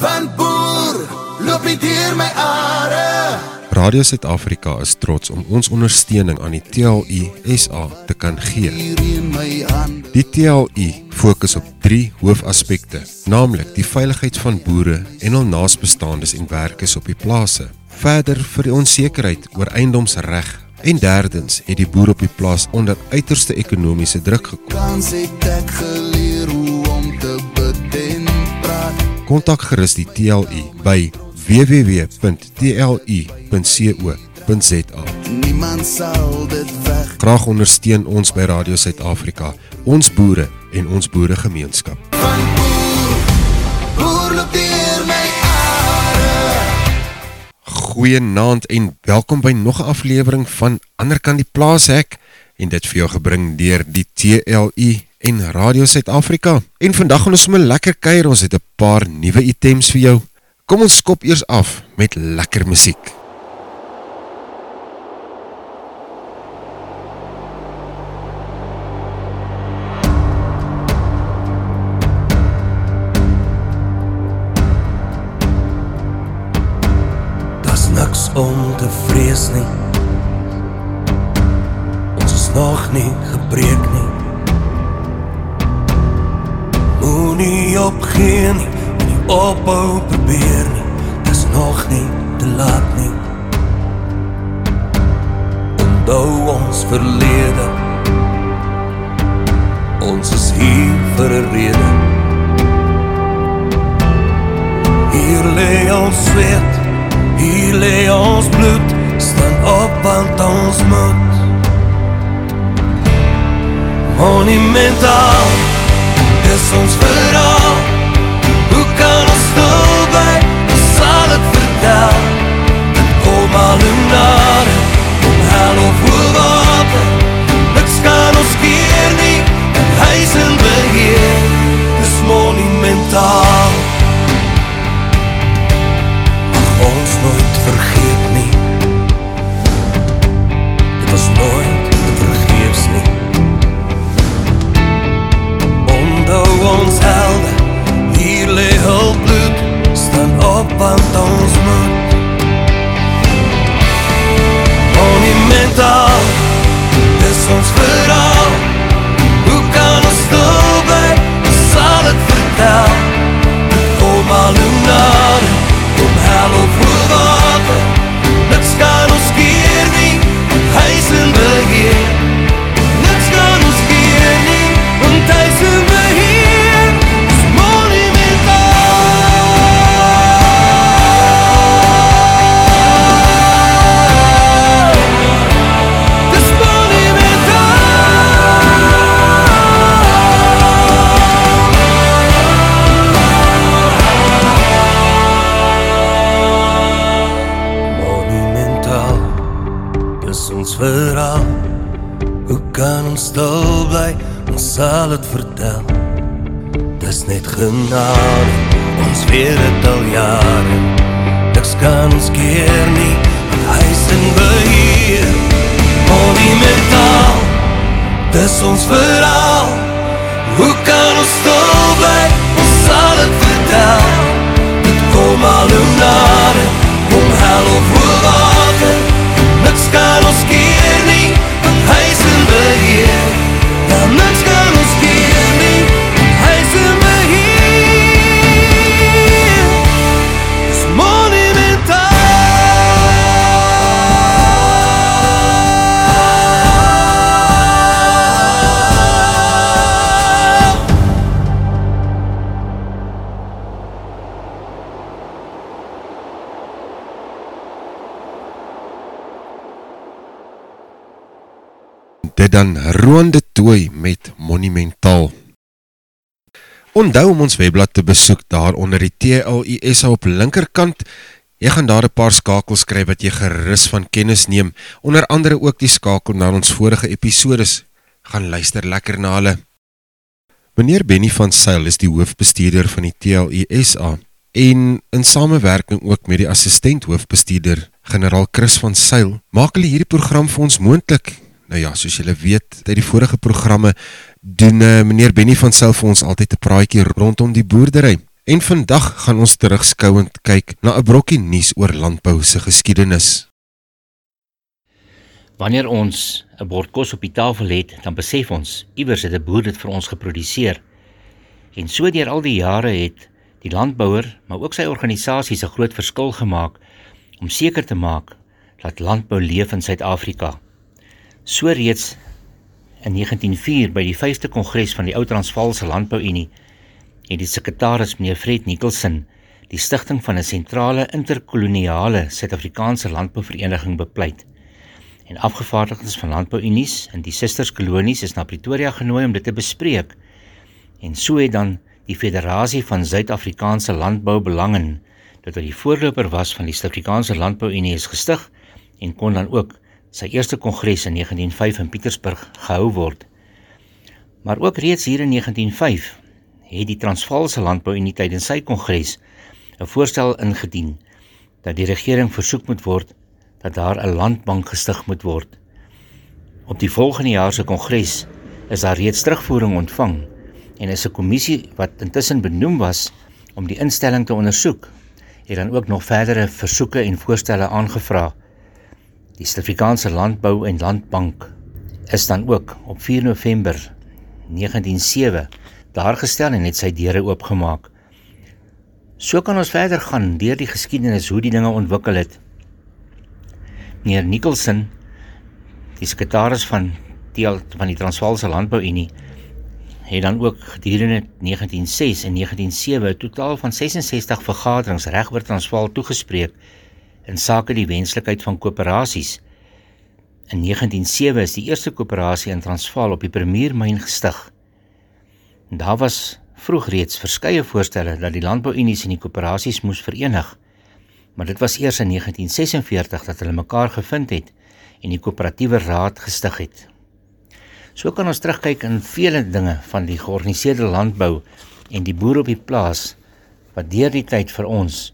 Van boer, loop nie deur my are. Radio Suid-Afrika is trots om ons ondersteuning aan die TLU SA te kan gee. Die TLU fokus op drie hoofaspekte, naamlik die veiligheid van boere en hul naasbestaandes en werkers op die plase. Verder vir die onsekerheid oor eiendomsreg en derdens het die boer op die plaas onder uiterste ekonomiese druk gekom. Kontak gerus die TLU by www.tlu.co.za. Niemand sal dit weg. Graag ondersteun ons by Radio Suid-Afrika, ons boere en ons boeregemeenskap. Van boer, boer loop deur my. Goeienaand en welkom by nog 'n aflewering van Anderkant die Plaashek en dit vir jou gebring deur die TLU en Radio Suid-Afrika. En vandag gaan ons sommer lekker kuier. Ons het 'n paar nuwe items vir jou. Kom ons skop eers af met lekker musiek. Daar's niks om te vrees nie. Ons is nog nie gebreek nie. Opgee nie, moenie ophou probeer nie. Dis nog nie te laat nie. Onthou ons verlede. Ons is hier vir 'n rede. Hier lê ons sweet, hier lê ons bloed, staan op want ons moet. Monumentaal, dis ons verhaal. Hoe kan ons stil bly? Ons sal het vertel. Kom al hoe nare, kom hel of hoe water. Niks kan ons keer nie, hy is in beheer. Dis monumentaal. ons nooit vergeet nie. Dit was nooit ons helde, hier lê hul bloed, staan op want ons moet. Monumentaal, dis ons verhaal. Hoe kan ons? Ons sal het vertel. Kom al hoe nader, kom hel of Dit dan Roande Tooi met Monumentaal. Onthou om ons webblad te besoek daar onder die TLUSA op linkerkant. Jy gaan daar 'n paar skakels kry wat jy gerus van kennis neem, onder andere ook die skakel na ons vorige episodes. Gaan luister lekker na hulle. Meneer Benny van Sail is die hoofbestuurder van die TLUSA en in samewerking ook met die assistent hoofbestuurder generaal Chris van Sail maak hulle hierdie program vir ons moontlik. Nou ja, soos julle weet, uit die vorige programme doen uh, meneer Benny van Sail vir ons altyd 'n praatjie rondom die boerdery. En vandag gaan ons terugskouend kyk na 'n brokkie nuus oor landbou se geskiedenis. Wanneer ons 'n bord kos op die tafel het, dan besef ons iewers het 'n boer dit vir ons geproduseer. En so deur al die jare het die landbouer, maar ook sy organisasies 'n groot verskil gemaak om seker te maak dat landbou leef in Suid-Afrika. So reeds in 1904 by die 5de kongres van die Ou Transvaalse Landbouunie het die sekretaris meneer Fred Nicholson die stigting van 'n sentrale interkoloniale Suid-Afrikaanse landbouvereniging bepleit. En afgevaardigdes van landbouunies in die susterskolonies is na Pretoria genooi om dit te bespreek. En so het dan die Federasie van Suid-Afrikaanse Landboubelange hy die voorloper was van die Suid-Afrikaanse Landbouunie is gestig en kon dan ook sy eerste kongres in 1905 in Pietersburg gehou word. Maar ook reeds hier in 1905 het die Transvaalse Landbouunie tydens sy kongres 'n voorstel ingedien dat die regering versoek moet word dat daar 'n landbank gestig moet word. Op die volgende jaar se kongres is daar reeds terugvoering ontvang en is 'n kommissie wat intussen benoem was om die instelling te ondersoek, het dan ook nog verdere versoeke en voorstelle aangevra. Die Suid-Afrikaanse Landbou en Landbank is dan ook op 4 November 1907 daar gestel en het sy deure oopgemaak. So kan ons verder gaan deur die geskiedenis hoe die dinge ontwikkel het. Meneer Nicholson, die sekretaris van die van die Transvaalse Landbouunie, het dan ook gedurende 1906 en 1907 'n totaal van 66 vergaderings reg oor Transvaal toegespreek in sake die wenslikheid van koöperasies. In 1907 is die eerste koöperasie in Transvaal op die Premiermyn gestig. Daar was vroeg reeds verskeie voorstelle dat die landbouunies en die koöperasies moes verenig. Maar dit was eers in 1946 dat hulle mekaar gevind het en die koöperatiewe raad gestig het. So kan ons terugkyk in vele dinge van die georganiseerde landbou en die boere op die plaas wat deur die tyd vir ons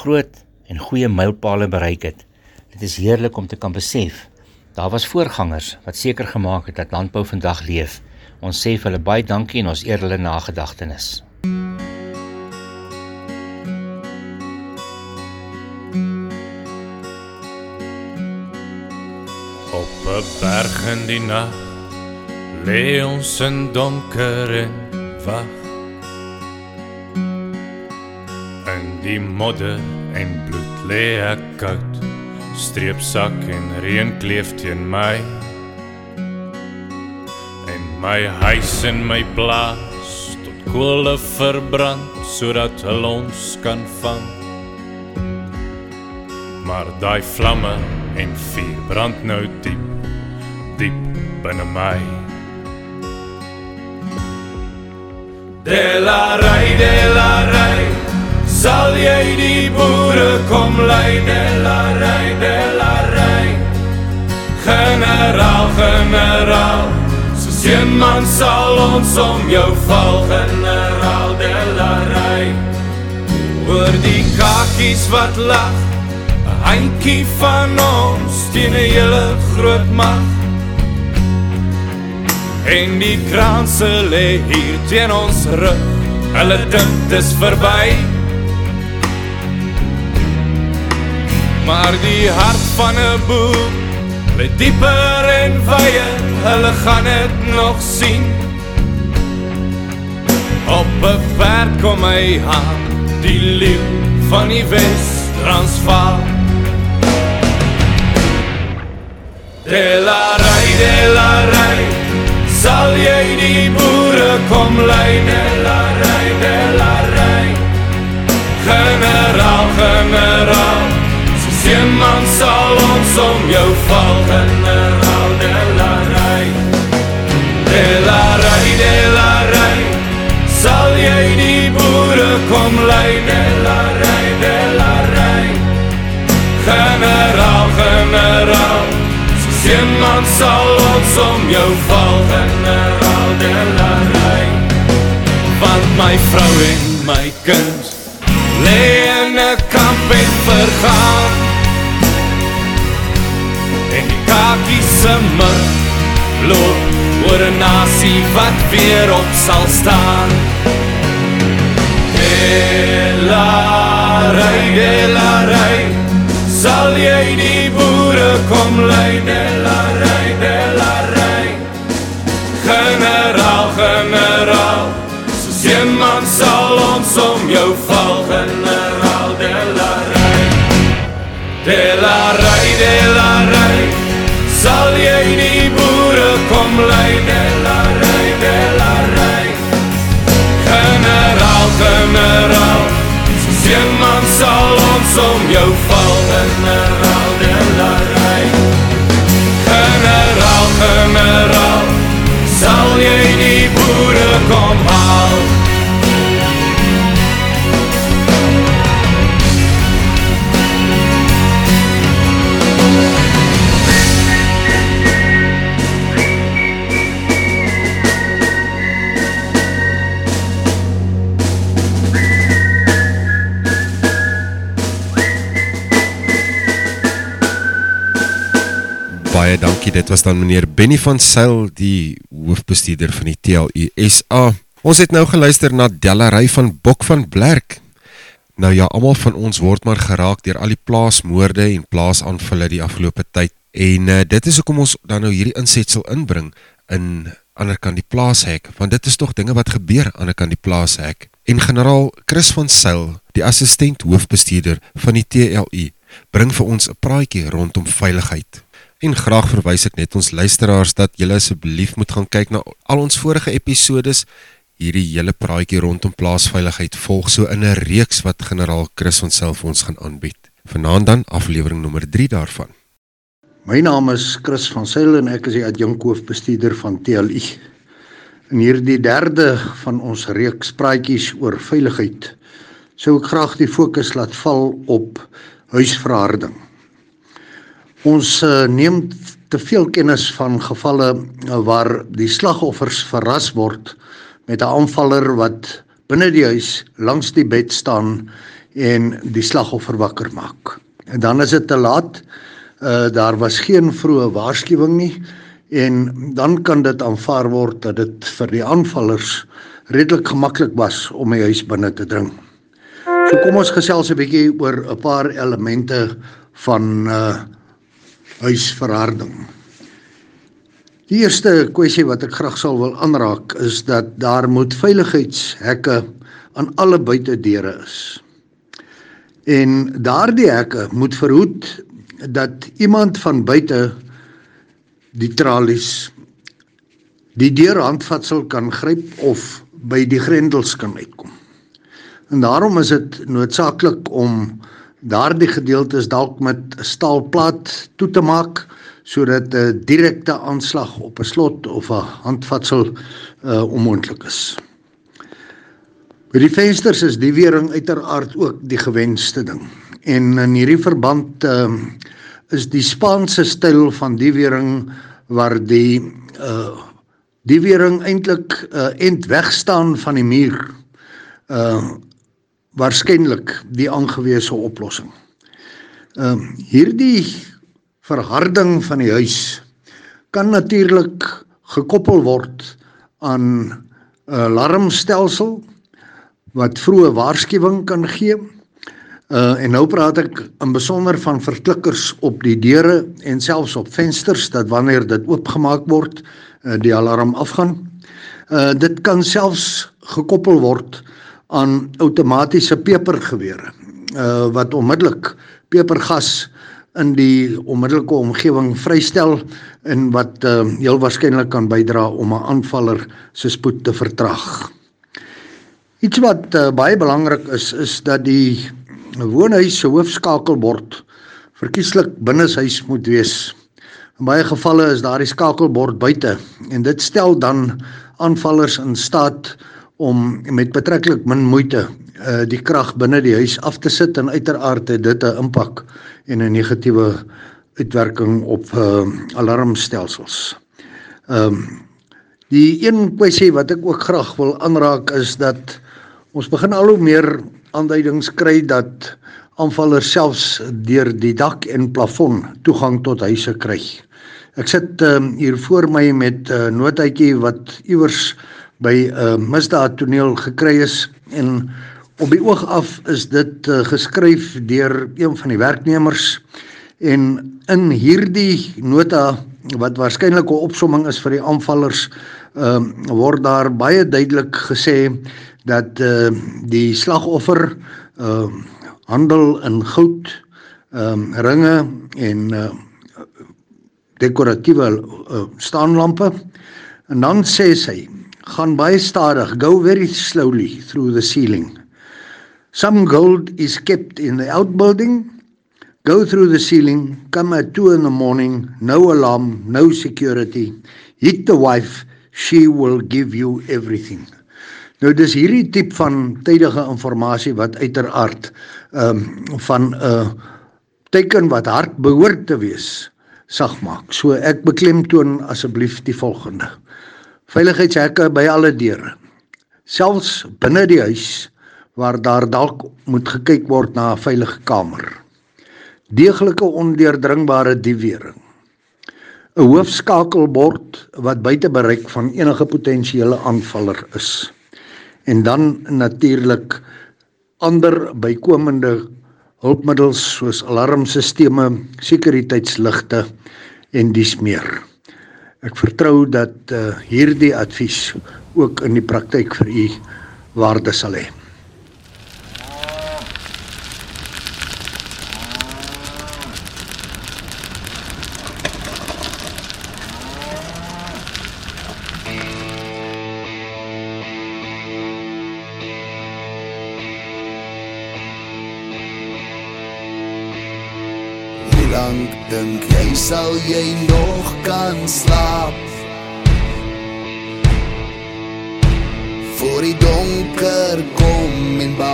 groot en goeie mylpale bereik het. Dit is heerlik om te kan besef daar was voorgangers wat seker gemaak het dat landbou vandag leef. Ons sê vir hulle baie dankie en ons eer hulle nagedagtenis. Op 'n berg in die nag lê ons in donker en wag. In die modder en bloed lê ek koud, streepsak en reën kleef teen my. En my huis en my plaas tot kolle verbrand sodat hulle ons kan vang. Maar daai vlamme en vuur brand nou diep, diep binne my. Delarai, delarai, sal jy die boere kom lei, delarai, delarai. Generaal, generaal, so seën man sal ons om jou val, generaal, delarai. Oor die kakies wat lag, 'n handjie van ons teen 'n hele groot mag. En die kranse lê hier teen ons rug. Hulle dink dis verby. Maar die hart van 'n boer lê dieper en wyer. Hulle gaan dit nog sien. Op 'n perd kom hy aan, die leeu van die Wes Transvaal. De la rai, de la rai, sal jy die boere kom lei, de la rai, de la rai. Generaal, generaal, seeman sal ons om jou val, generaal, de la rai. De la rai, de la rai, sal jy die boere kom lei, de la rai, de la rai. Generaal, generaal, Seeman sal ons om jou val generaal de la rij Want my vrou en my kind Lee in een kamp en vergaan En die kakiese mug Loop oor een nasie wat weer op sal staan. De Delarai, delarai boere kom haal Baie dankie, dit was dan meneer Benny van Sail, die hoofbestuurder van die TLUSA. Ons het nou geluister na Dellery van Bok van Blerk. Nou ja, allemaal van ons word maar geraak dier al die plaasmoorde en plaasanvulle die afgelopen tyd. En uh, dit is ook om ons dan nou hierdie insetsel inbring in ander kan die plaashek, want dit is toch dinge wat gebeur ander kan die plaashek. En generaal Chris van Sail, die assistent hoofbestuurder van die TLU, bring vir ons een praatjie rondom veiligheid. En graag verwijs ek net ons luisteraars dat jylle asjeblief moet gaan kyk na al ons vorige episodes. Hierdie jylle praaikie rondom plaasveiligheid volg so in een reeks wat generaal Chris vanself ons gaan aanbied. Vanaan dan aflevering nummer 3 daarvan. My naam is Chris van Sail en ek is die adjunkhoofbestuurder van TLI. In hierdie derde van ons reeks praatjies oor veiligheid sou ek graag die fokus laat val op huisverharding. Ons uh, neem te veel kennis van gevalle uh, waar die slagoffers verras word met 'n aanvaller wat binne die huis langs die bed staan en die slagoffer wakker maak. En dan is dit te laat. Uh daar was geen vroeë waarskuwing nie en dan kan dit aanvaar word dat dit vir die aanvallers redelik gemaklik was om die huis binne te dring. So kom ons gesels 'n bietjie oor 'n paar elemente van uh huisverharding. Die eerste kwessie wat ek graag sal wil aanraak is dat daar moet veiligheidshekke aan alle buitedeure is. En daardie hekke moet verhoed dat iemand van buite die tralies die deurhandvatsel kan gryp of by die grendels kan uitkom. En daarom is dit noodsaaklik om daardie gedeeltes dalk met staalplaat toe te maak sodat 'n direkte aanslag op 'n slot of 'n handvatsel uh, onmoontlik is. By die vensters is die wering uiteraard ook die gewenste ding. En in hierdie verband uh, is die Spaanse styl van die wering waar die uh die wering eintlik uh end wegstaan van die muur uh waarskynlik die aangewese oplossing. Ehm uh, hierdie verharding van die huis kan natuurlik gekoppel word aan 'n alarmstelsel wat vroeë waarskuwing kan gee. Uh en nou praat ek in besonder van verklikkers op die deure en selfs op vensters dat wanneer dit oopgemaak word, uh, die alarm afgaan. Uh dit kan selfs gekoppel word aan outomatiese pepergewere uh wat onmiddellik pepergas in die onmiddellike omgewing vrystel en wat uh, heel waarskynlik kan bydra om 'n aanvaller se spoed te vertraag. Iets wat uh, baie belangrik is is dat die woonhuis se hoofskakelbord verkieslik binneshuis moet wees. In baie gevalle is daardie skakelbord buite en dit stel dan aanvallers in staat om met betreklik min moeite uh die krag binne die huis af te sit en uiteraard het dit 'n impak en 'n negatiewe uitwerking op uh alarmstelsels. Ehm um, die een kwessie wat ek ook graag wil aanraak is dat ons begin al hoe meer aanduidings kry dat aanvallers selfs deur die dak en plafon toegang tot huise kry. Ek sit um, hier voor my met 'n uh, notaatjie wat iewers by 'n uh, misdaadtoneel gekry is en Op die oog af is dit uh, geskryf deur een van die werknemers en in hierdie nota wat waarskynlik 'n opsomming is vir die aanvallers, ehm uh, word daar baie duidelik gesê dat uh, die slagoffer ehm uh, handel in goud, ehm um, ringe en uh, dekoratiewe uh, staanlampe. En dan sê sy, gaan baie stadig, go very slowly through the ceiling. Some gold is kept in the outbuilding. Go through the ceiling, come at 2 in the morning, no alarm, no security. Hit the wife, she will give you everything. Nou dis hierdie tip van tydige inligting wat uiteraard ehm um, van 'n uh, teken wat hard behoort te wees sag maak. So ek beklemtoon asseblief die volgende. Veiligheidshekke by alle deure. Selfs binne die huis waar daar dalk moet gekyk word na 'n veilige kamer. Deeglike ondeurdringbare diewering. 'n Hoofskakelbord wat buite bereik van enige potensiële aanvaller is. En dan natuurlik ander bykomende hulpmiddels soos alarmstelsels, sekuriteitsligte en dies meer. Ek vertrou dat uh, hierdie advies ook in die praktyk vir u waarde sal hê. lank dink jy sal jy nog kan slaap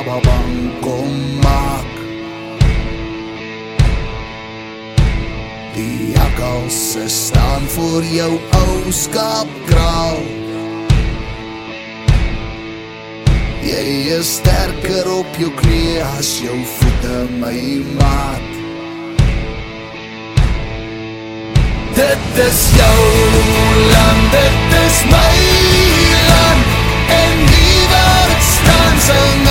kom en baba bang kom maak Die jakkals staan voor jou ou skaapkraal. Jy is sterker op jou knie as jou voete my maat. Dit is jou land, dit is my land. En wie waar het staan sing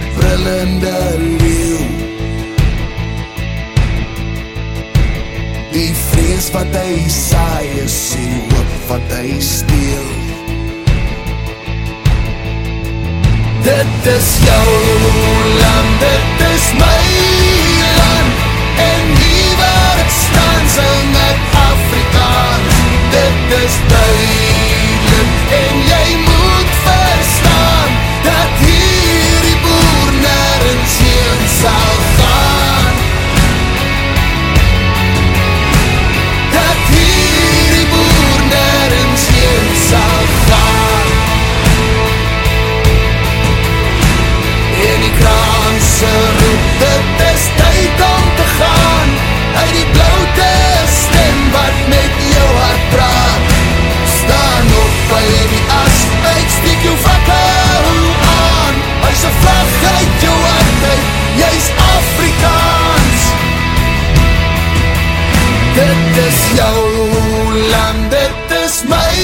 een brillende leeuw Die vrees wat hy saai is die hoop wat hy steel. Dit is jou land, dit is my land. En hier waar het staan sing het Afrikaans Dit is duidelijk Dit is jou land, dit is my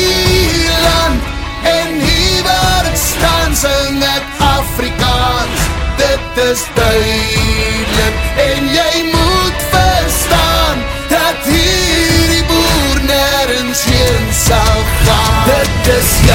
land. En hier waar het staan sing ek Afrikaans. Dit is duidelijk en jy moet verstaan Dat hier die boer nergens heen sal gaan. Dit is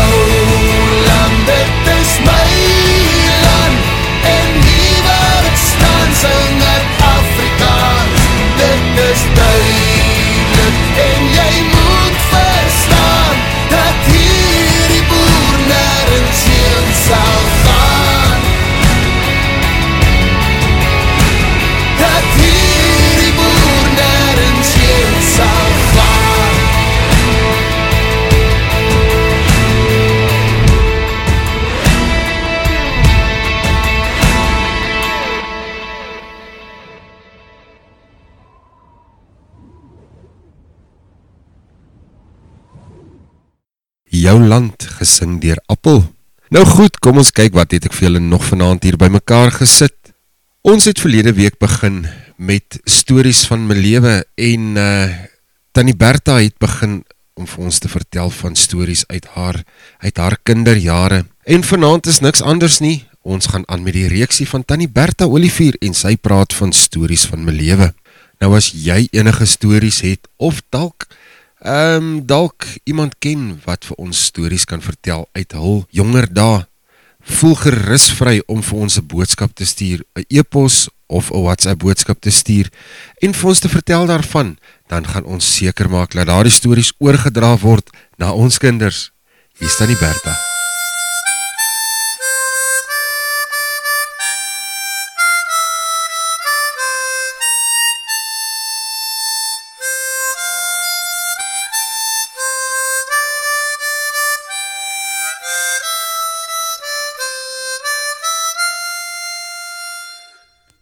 jou land gesing deur Appel. Nou goed, kom ons kyk wat het ek vir julle nog vanaand hier bymekaar gesit. Ons het verlede week begin met stories van my lewe en uh Tannie Bertha het begin om vir ons te vertel van stories uit haar uit haar kinderjare. En vanaand is niks anders nie. Ons gaan aan met die reeksie van Tannie Bertha Olivier en sy praat van stories van my lewe. Nou as jy enige stories het of dalk Ehm um, dalk iemand ken wat vir ons stories kan vertel uit hul jonger dae. Voel gerus vry om vir ons 'n boodskap te stuur, 'n e-pos of 'n WhatsApp boodskap te stuur en vir ons te vertel daarvan, dan gaan ons seker maak dat daardie stories oorgedra word na ons kinders. Hier staan die Bertha.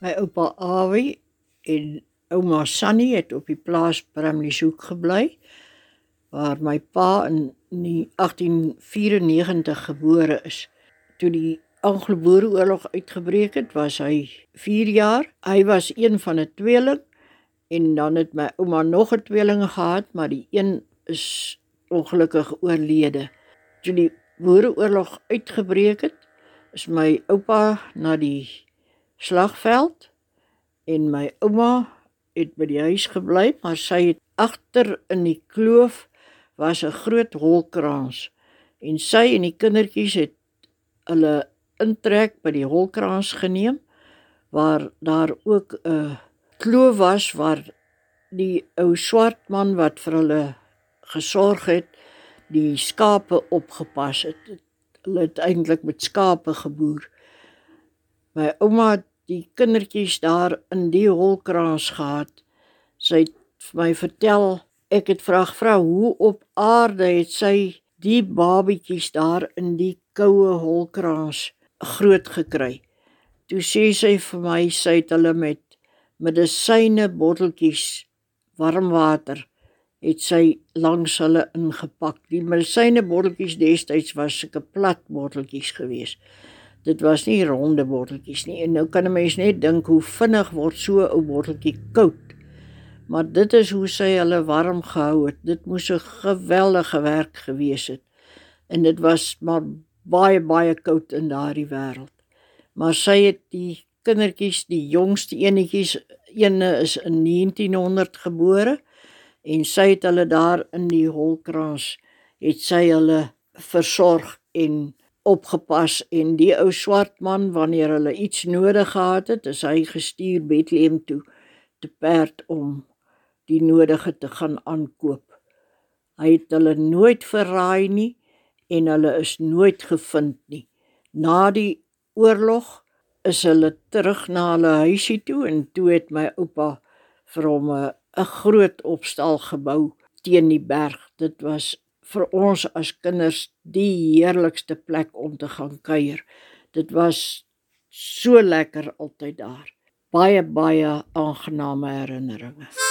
My oupa Awie en ouma Sunny het op die plaas Bramlieshoek gebly waar my pa in 1894 gebore is. Toe die Anglo-Boereoorlog uitgebreek het, was hy 4 jaar. Hy was een van 'n tweeling en dan het my ouma nog 'n tweeling gehad, maar die een is ongelukkig oorlede. Toe die Boereoorlog uitgebreek het, is my oupa na die slagveld en my ouma het by die huis gebly, maar sy het agter in die kloof was 'n groot holkraans en sy en die kindertjies het hulle intrek by die holkraans geneem waar daar ook 'n kloof was waar die ou swart man wat vir hulle gesorg het die skape opgepas het. Hulle het eintlik met skape geboer my ouma het die kindertjies daar in die holkraans gehad. Sy het vir my vertel, ek het vra vra hoe op aarde het sy die babietjies daar in die koue holkraans groot gekry. Toe sê sy vir my sy het hulle met medisyne botteltjies warm water het sy langs hulle ingepak. Die medisyne botteltjies destyds was sulke plat botteltjies geweest. Dit was nie ronde botteltjies nie. En nou kan 'n mens net dink hoe vinnig word so 'n botteltjie koud. Maar dit is hoe sy hulle warm gehou het. Dit moes 'n geweldige werk gewees het. En dit was maar baie baie koud in daardie wêreld. Maar sy het die kindertjies, die jongste enetjies, eene is in 1900 gebore en sy het hulle daar in die holkraans het sy hulle versorg en opgepas en die ou swart man wanneer hulle iets nodig gehad het, is hy gestuur Bethlehem toe te perd om die nodige te gaan aankoop. Hy het hulle nooit verraai nie en hulle is nooit gevind nie. Na die oorlog is hulle terug na hulle huisie toe en toe het my oupa vir hom 'n groot opstal gebou teen die berg. Dit was vir ons as kinders die heerlikste plek om te gaan kuier. Dit was so lekker altyd daar. Baie baie aangename herinneringe.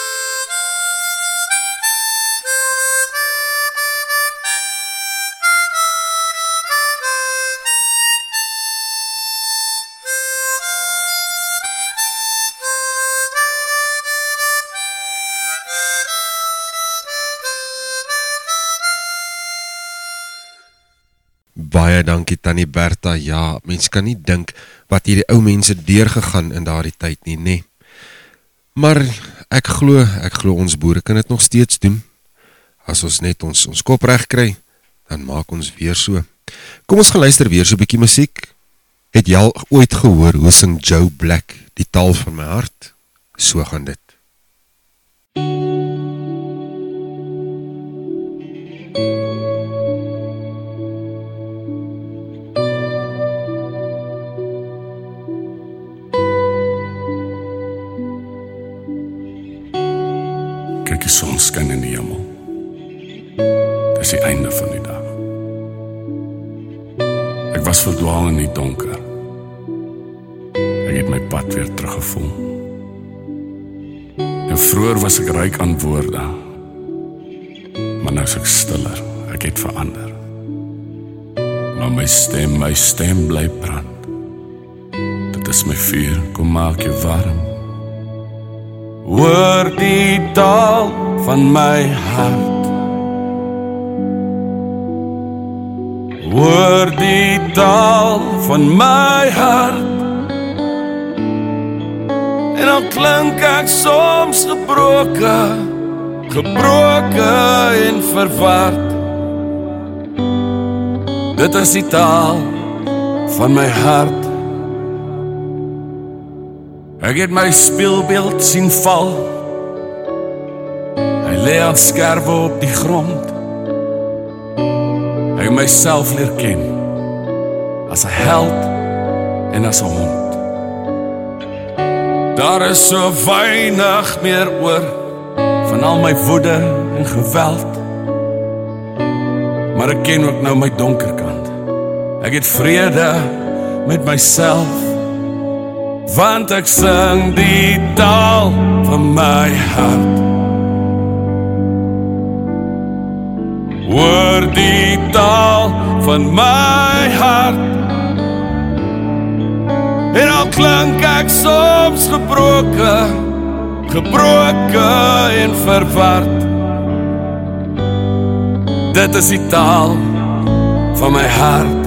Baie dankie Tannie Bertha. Ja, mens kan nie dink wat hierdie ou mense deurgegaan in daardie tyd nie, nê. Maar ek glo, ek glo ons boere kan dit nog steeds doen. As ons net ons ons kop reg kry, dan maak ons weer so. Kom ons gaan luister weer so 'n bietjie musiek. Het jy al ooit gehoor hoe sing Joe Black die taal van my hart? So gaan dit. die son skyn in die hemel. Dis die einde van die dag. Ek was verdwaal in die donker. Ek het my pad weer teruggevoel. En vroeër was ek ryk aan woorde. Maar nou is ek stiller. Ek het verander. Maar my stem, my stem bly brand. Dit is my vuur, kom maak jou warm. Hoor die taal van my hart. Hoor die taal van my hart. En al klink ek soms gebroken, gebroken en verward. Dit is die taal van my hart. Ek het my speelbeeld sien val. Hy lê aan skerwe op die grond. Ek het myself leer ken as 'n held en as 'n hond. Daar is so weinig meer oor van al my woede en geweld. Maar ek ken ook nou my donker kant. Ek het vrede met myself want ek sing die taal van my hart. Hoor die taal van my hart. En al klink ek soms gebroken, gebroken en verward. Dit is die taal van my hart.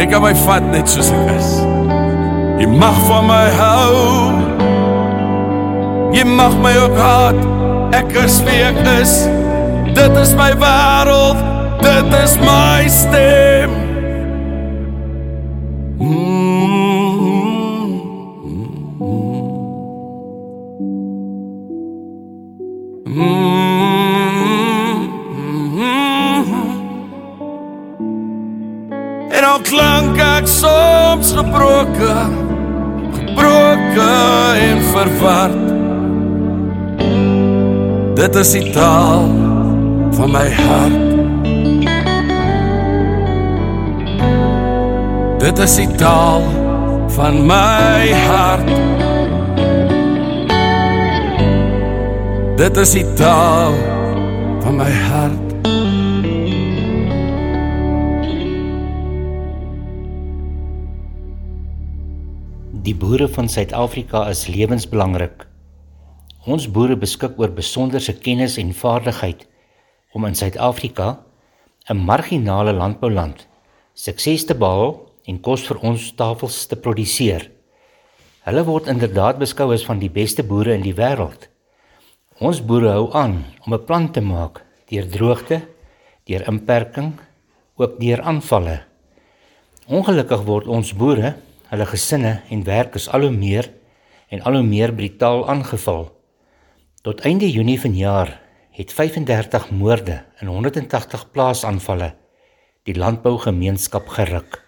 Jy kan my vat net soos ek is. Jy mag van my hou. Jy mag my ook haat. Ek is wie ek is. Dit is my wêreld. Dit is my stem. En verward. Dit is die taal van my hart. Dit is die taal van my hart. Dit is die taal van my hart. Die boere van Suid-Afrika is lewensbelangrik. Ons boere beskik oor besonderse kennis en vaardigheid om in Suid-Afrika, 'n marginale landbouland, sukses te behaal en kos vir ons tafels te produseer. Hulle word inderdaad beskou as van die beste boere in die wêreld. Ons boere hou aan om 'n plan te maak deur droogte, deur inperking, ook deur aanvalle. Ongelukkig word ons boere, hulle gesinne en werk is al hoe meer en al hoe meer brutaal aangeval. Tot einde Junie vanjaar het 35 moorde in 180 plaasaanvalle die landbougemeenskap geruk.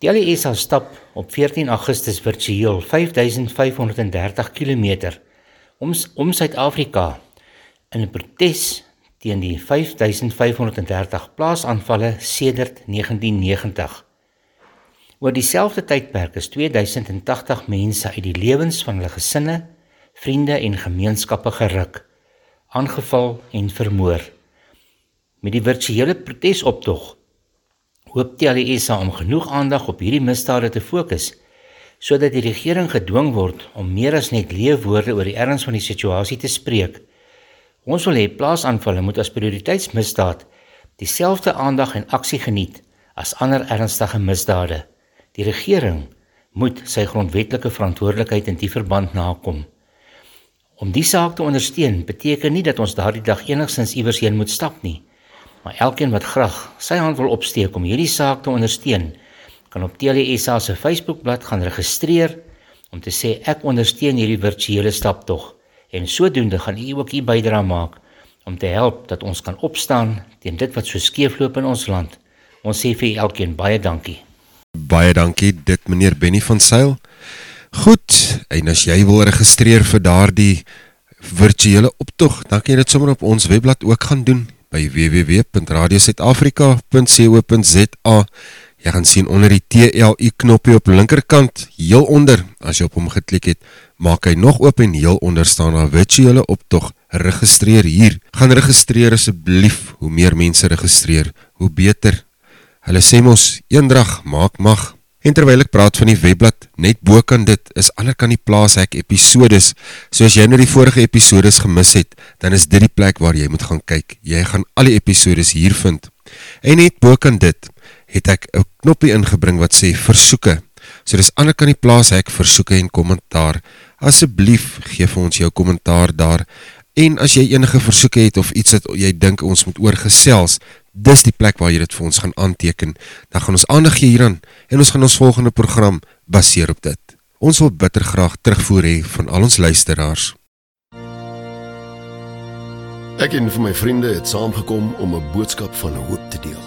Die LESA stap op 14 Augustus virtueel 5530 km om om Suid-Afrika in 'n protes teen die 5530 plaasaanvalle sedert 1990. Oor dieselfde tydperk is 2080 mense uit die lewens van hulle gesinne, vriende en gemeenskappe geruk, aangeval en vermoor. Met die virtuele protesoptog hoop die ALSA om genoeg aandag op hierdie misdade te fokus sodat die regering gedwing word om meer as net leefwoorde oor die erns van die situasie te spreek. Ons wil hê plaasaanvalle moet as prioriteitsmisdaad dieselfde aandag en aksie geniet as ander ernstige misdade. Die regering moet sy grondwetlike verantwoordelikheid in die verband nakom. Om die saak te ondersteun beteken nie dat ons daardie dag enigsins iewers heen moet stap nie. Maar elkeen wat graag sy hand wil opsteek om hierdie saak te ondersteun, kan op TLSA se Facebookblad gaan registreer om te sê ek ondersteun hierdie virtuele staptog en sodoende gaan u ook u bydrae maak om te help dat ons kan opstaan teen dit wat so skeefloop in ons land. Ons sê vir elkeen baie dankie. Baie dankie dit meneer Benny van Sail. Goed, en as jy wil registreer vir daardie virtuele optog, dan kan jy dit sommer op ons webblad ook gaan doen by www.radiosuidafrika.co.za Jy gaan sien onder die TLI knoppie op linkerkant, heel onder, as jy op hom geklik het, maak hy nog oop en heel onder staan daar virtuele optog. Registreer hier. Gaan registreer asseblief. Hoe meer mense registreer, hoe beter. Hulle sê mos eendrag maak mag. En terwyl ek praat van die webblad, net bo kan dit is ander kan die plaashek episodes. So as jy nou die vorige episodes gemis het, dan is dit die plek waar jy moet gaan kyk. Jy gaan al die episodes hier vind. En net bo kan dit het ek 'n knoppie ingebring wat sê versoeke. So dis ander kan die plaashek versoeke en kommentaar. Asseblief gee vir ons jou kommentaar daar. En as jy enige versoeke het of iets wat jy dink ons moet oorgesels, dis die plek waar jy dit vir ons gaan aanteken. Dan gaan ons aandag gee hieraan en ons gaan ons volgende program baseer op dit. Ons wil bitter graag terugvoer hê van al ons luisteraars. Ek en vir my vriende het saamgekom om 'n boodskap van hoop te deel.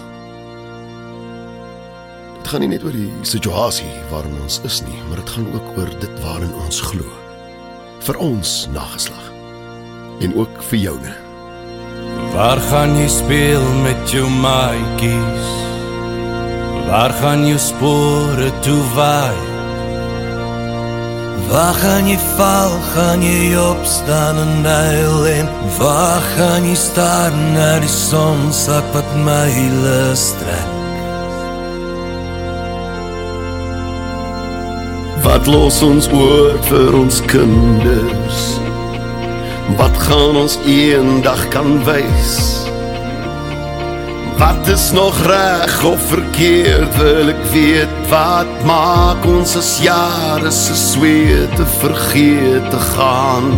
Dit gaan nie net oor die situasie waarin ons is nie, maar dit gaan ook oor dit waarin ons glo. Vir ons nageslag en ook vir joune. Waar gaan jy speel met jou maatjies? Waar gaan jou spore toe waai? Waar gaan jy val, gaan jy opstaan en huil en waar gaan jy staan na die son sak wat my lus trek? Wat los ons oor vir ons kinders? Wat gaan ons eendag kan wys? Wat is nog reg of verkeerd wil ek weet wat maak ons as jare se sweet te vergeet te gaan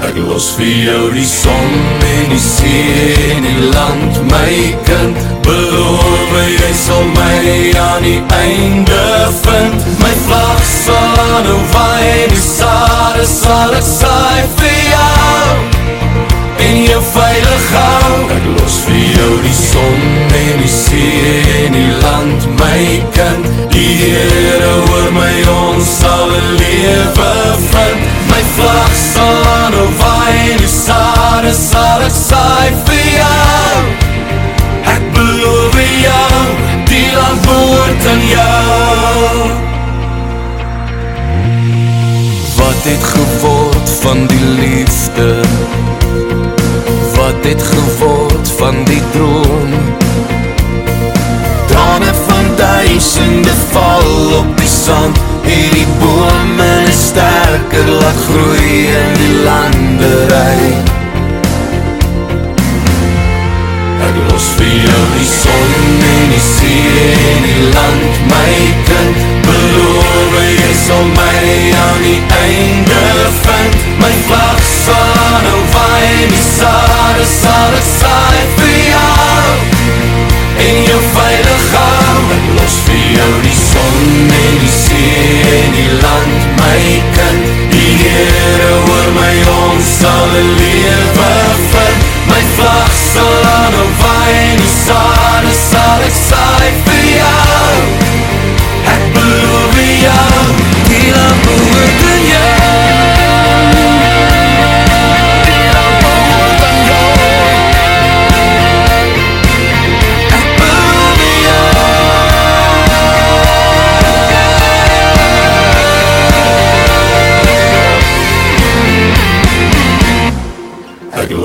Ek los vir jou die son en die see en die land. My kind beloof jy sal my aan die einde vind. My vlag sal aan hoe waai die sade sal ek saai vir jou. En jou veilig hou. Ek los vir jou die son en die see en die land. My kind die Heere oor my ons sal lewe vind. My vlag sal aan hoe waai die sade sal ek saai vir jou. Ek beloof jou die land behoort aan jou. Wat het geword van die liefde? Wat het geword van die droom? Trane van duisende val op die sand. En die bome is sterker laat groei in die landerij. Ek los vir jou die son en die see en die land My kind, beloof jy sal my aan die einde vind. My vlag sal aan hou waai en die sade sal ek saai vir jou Los vir jou die son en die see en die land My kind, die Heere oor my ons sal een lewe vind My vlag sal aan hou waai en die sade sal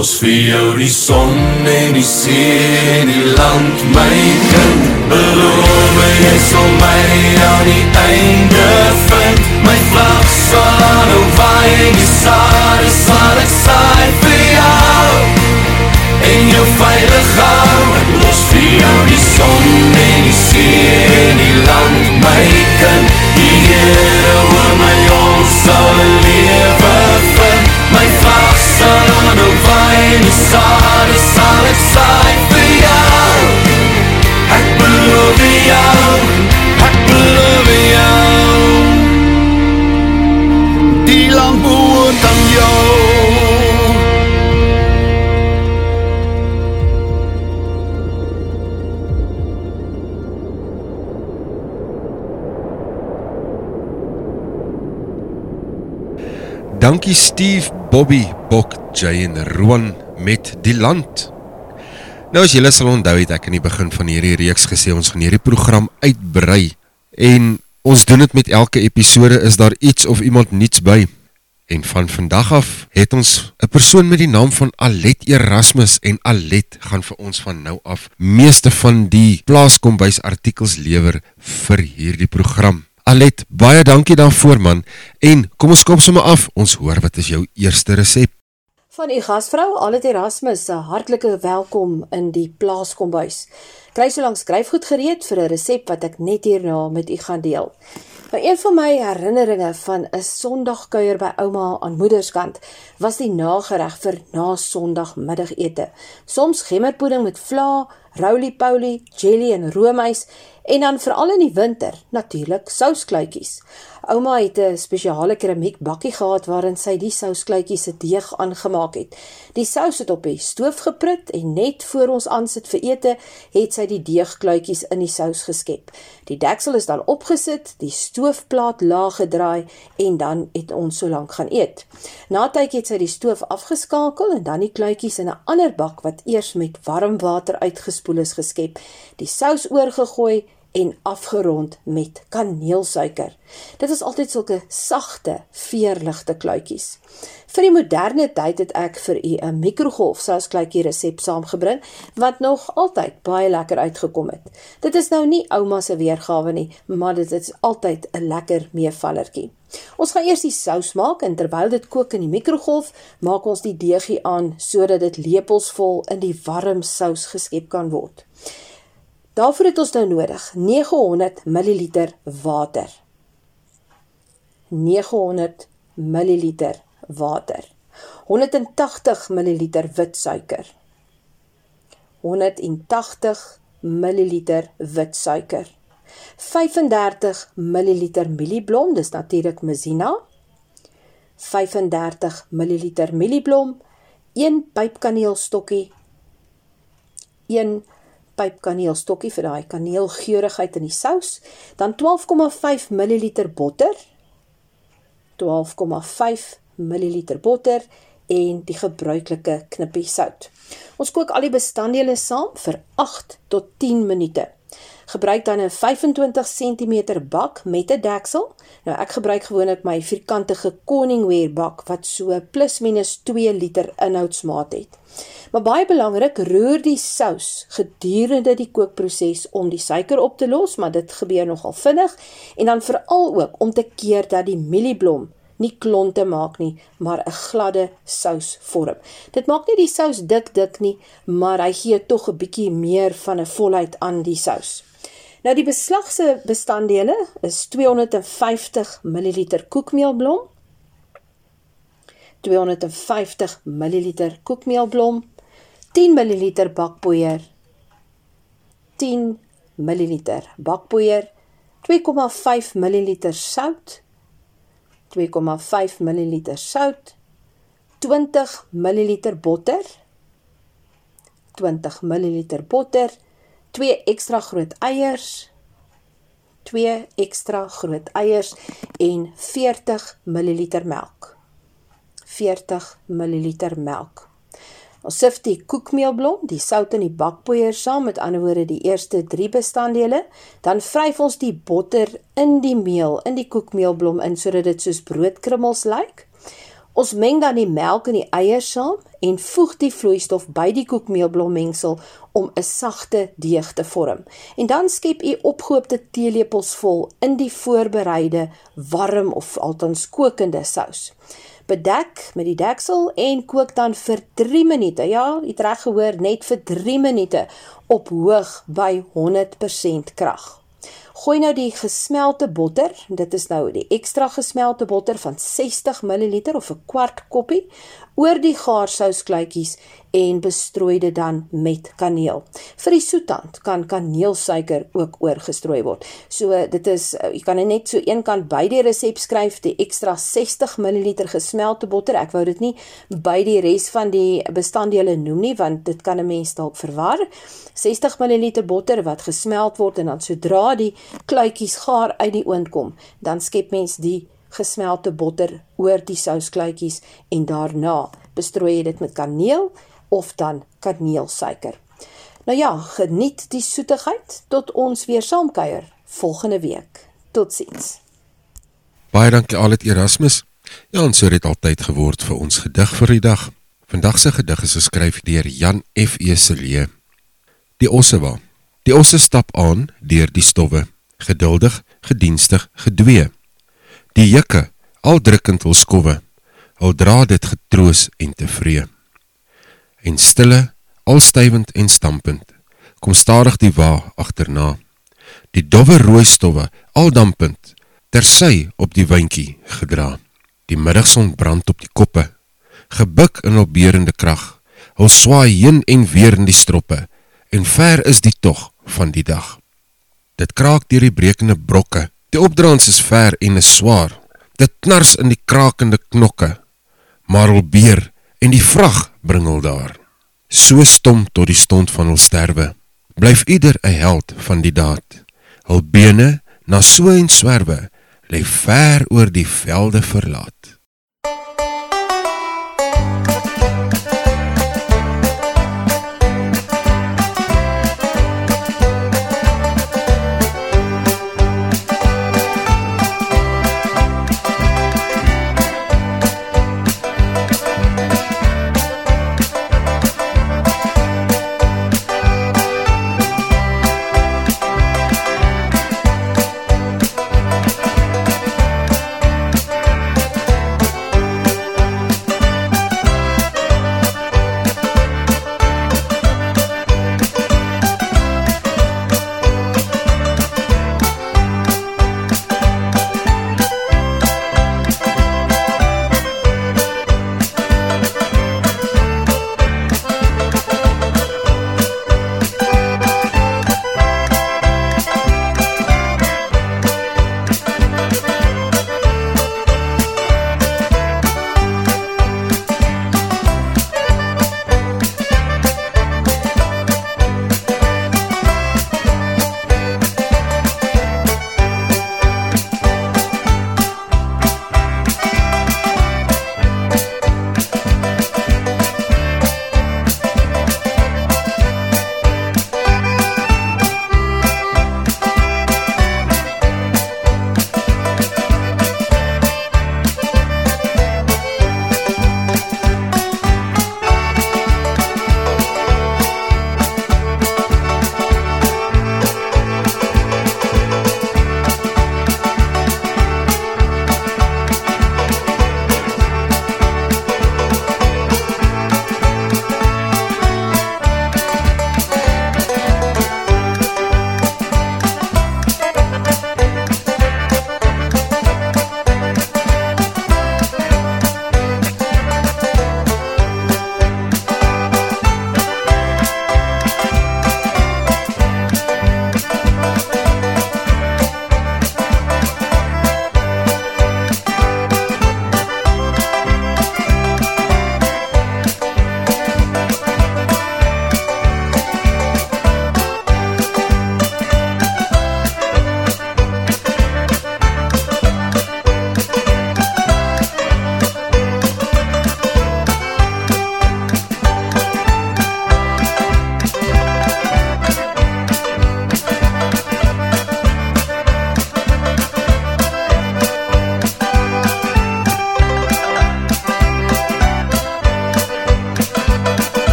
los vir jou die son en die see en die land my kind. Beloof jy sal my aan die einde vind. My vlag sal aan hoe waai en die sade sal ek saai vir jou. En jou veilig hou. Los vir jou die son en die see en die land my kind. Die Heere oor my ons sal een en die sade sal ek saai vir jou Ek beloof jou, ek beloof jou Die land behoort aan jou. Dankie Steve, Bobby, Bok, Jay en Roan met die land. Nou as julle sal onthou het ek in die begin van hierdie reeks gesê ons gaan hierdie program uitbrei en ons doen dit met elke episode is daar iets of iemand niets by. En van vandag af het ons 'n persoon met die naam van Alet Erasmus en Alet gaan vir ons van nou af meeste van die plaaskombuis artikels lewer vir hierdie program. Alet, baie dankie daarvoor man. En kom ons kop sommer af. Ons hoor wat is jou eerste resep? Van u gasvrou Alet Erasmus, 'n hartlike welkom in die plaaskombuis. Kry so lank skryfgoed gereed vir 'n resep wat ek net hierna met u gaan deel. Nou een van my herinneringe van 'n Sondagkuier by ouma aan moederskant was die nagereg vir na Sondagmiddagete. Soms gemmerpudding met vla, roly-poly, jelly en roomys en dan veral in die winter natuurlik souskluitjies. Ouma het 'n spesiale keramiek bakkie gehad waarin sy die souskluitjies se deeg aangemaak het. Die sous het op die stoof geprut en net voor ons aansit vir ete, het sy die deegkluitjies in die sous geskep. Die deksel is dan opgesit, die stoofplaat laag gedraai en dan het ons so lank gaan eet. Na tyd het sy die stoof afgeskakel en dan die kluitjies in 'n ander bak wat eers met warm water uitgespoel is geskep, die sous oorgegooi en afgerond met kaneelsuiker. Dit is altyd sulke sagte, veerligte kluitjies. Vir die moderne tyd het ek vir u 'n mikrogolfsouskluitjie resep saamgebring wat nog altyd baie lekker uitgekom het. Dit is nou nie ouma se weergawe nie, maar dit is altyd 'n lekker meevallertjie. Ons gaan eers die sous maak en terwyl dit kook in die mikrogolf, maak ons die deegie aan sodat dit lepelsvol in die warm sous geskep kan word. Daarvoor het ons nou nodig 900 ml water. 900 ml water. 180 ml wit suiker. 180 ml wit suiker. 35 ml mielieblom, dis natuurlik Mazina. 35 ml mielieblom, 1 pypkaneelstokkie, 1 pyp kaneelstokkie vir daai kaneelgeurigheid in die sous, dan 12,5 ml botter. 12,5 ml botter en die gebruikelike knippie sout. Ons kook al die bestanddele saam vir 8 tot 10 minute. Gebruik dan 'n 25 cm bak met 'n deksel. Nou ek gebruik gewoonlik my vierkantige Corningware bak wat so plus minus 2 liter inhoudsmaat het. Maar baie belangrik, roer die sous gedurende die kookproses om die suiker op te los, maar dit gebeur nogal vinnig en dan veral ook om te keer dat die mielieblom nie klonte maak nie, maar 'n gladde sous vorm. Dit maak nie die sous dik dik nie, maar hy gee tog 'n bietjie meer van 'n volheid aan die sous. Nou die beslag se bestanddele is 250 ml koekmeelblom, 250 ml koekmeelblom, 10 ml bakpoeier, 10 ml bakpoeier, 2,5 ml sout, 2,5 ml sout, 20 ml botter, 20 ml botter, 2 ekstra groot eiers, 2 ekstra groot eiers en 40 ml melk. 40 ml melk. Ons sif die koekmeelblom, die sout en die bakpoeier saam, met ander woorde die eerste 3 bestanddele, dan vryf ons die botter in die meel, in die koekmeelblom in sodat dit soos broodkrummels lyk. Ons meng dan die melk en die eiers saam en voeg die vloeistof by die koekmeelblommengsel om 'n sagte deeg te vorm. En dan skep u opgehoopte teelepels vol in die voorbereide warm of althans kokende sous bedek met die deksel en kook dan vir 3 minute. Ja, jy het reg gehoor, net vir 3 minute op hoog by 100% krag. Gooi nou die gesmelte botter, dit is nou die ekstra gesmelte botter van 60 ml of 'n kwart koppie oor die gaarsouskluitjies en bestrooi dit dan met kaneel. Vir die soetant kan kaneelsuiker ook oorgestrooi word. So dit is eh, jy kan net so een kant by die resep skryf die ekstra 60 ml gesmelte botter. Ek wou dit nie by die res van die bestanddele noem nie want dit kan 'n mens dalk verwar. 60 ml botter wat gesmelt word en dan sodra die kluitjies gaar uit die oond kom, dan skep mens die gesmelte botter oor die souskluitjies en daarna bestrooi jy dit met kaneel of dan kaneelsuiker. Nou ja, geniet die soetigheid tot ons weer saamkuier volgende week. Totsiens. Baie dankie Alet Erasmus. Ja, en so het dit altyd geword vir ons gedig vir die dag. Vandag se gedig is geskryf deur Jan F. E. Celie. Die ossewa. Die osse stap aan deur die stowwe, geduldig, gedienstig, gedwee. Die jukke, al drukkend wil skowwe, al dra dit getroos en tevree. En stille, al stywend en stampend, kom stadig die wa agterna. Die dowwe rooi stowwe, al dampend, tersy op die windjie gedra. Die middagson brand op die koppe, gebuk in hul beerende krag. Hul swaai heen en weer in die stroppe en ver is die tog van die dag. Dit kraak deur die brekende brokke. Die opdraans is ver en is swaar. Dit knars in die krakende knokke. Maar hul beer en die vrag bring hul daar. So stom tot die stond van hul sterwe. Blyf ieder 'n held van die daad. Hul bene na so en swerwe lê ver oor die velde verlaat.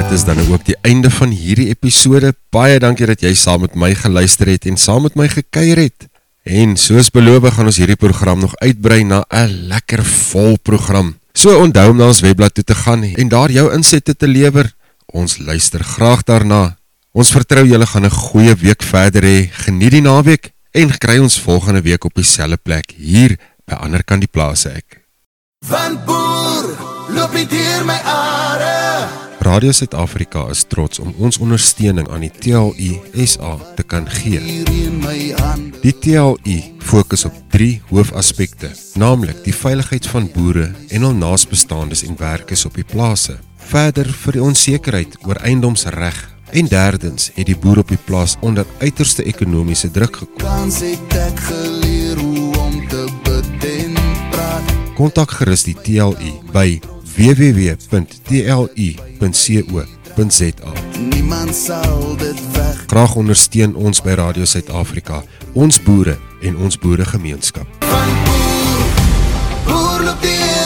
Dit is dan ook die einde van hierdie episode. Baie dankie dat jy saam met my geluister het en saam met my gekuier het. En soos beloof gaan ons hierdie program nog uitbrei na 'n lekker vol program. So onthou om na ons webblad toe te gaan en daar jou insette te lewer. Ons luister graag daarna. Ons vertrou julle gaan 'n goeie week verder hê. Geniet die naweek en kry ons volgende week op dieselfde plek hier by ander kant die plase ek. Van boer loop dit deur my are. Radio Suid-Afrika is trots om ons ondersteuning aan die TLU SA te kan gee. Die TLU fokus op drie hoofaspekte, naamlik die veiligheid van boere en hul naasbestaandes en werkers op die plase. Verder vir die onsekerheid oor eiendomsreg en derdens het die boer op die plaas onder uiterste ekonomiese druk gekom. Kans het ek geleer hoe om te bid en praat. kontak gerus die TLU by www.tlu.co.za. Niemand sal dit weg. Graag ondersteun ons by Radio Suid-Afrika, ons boere en ons boeregemeenskap. Van boer, boer loop die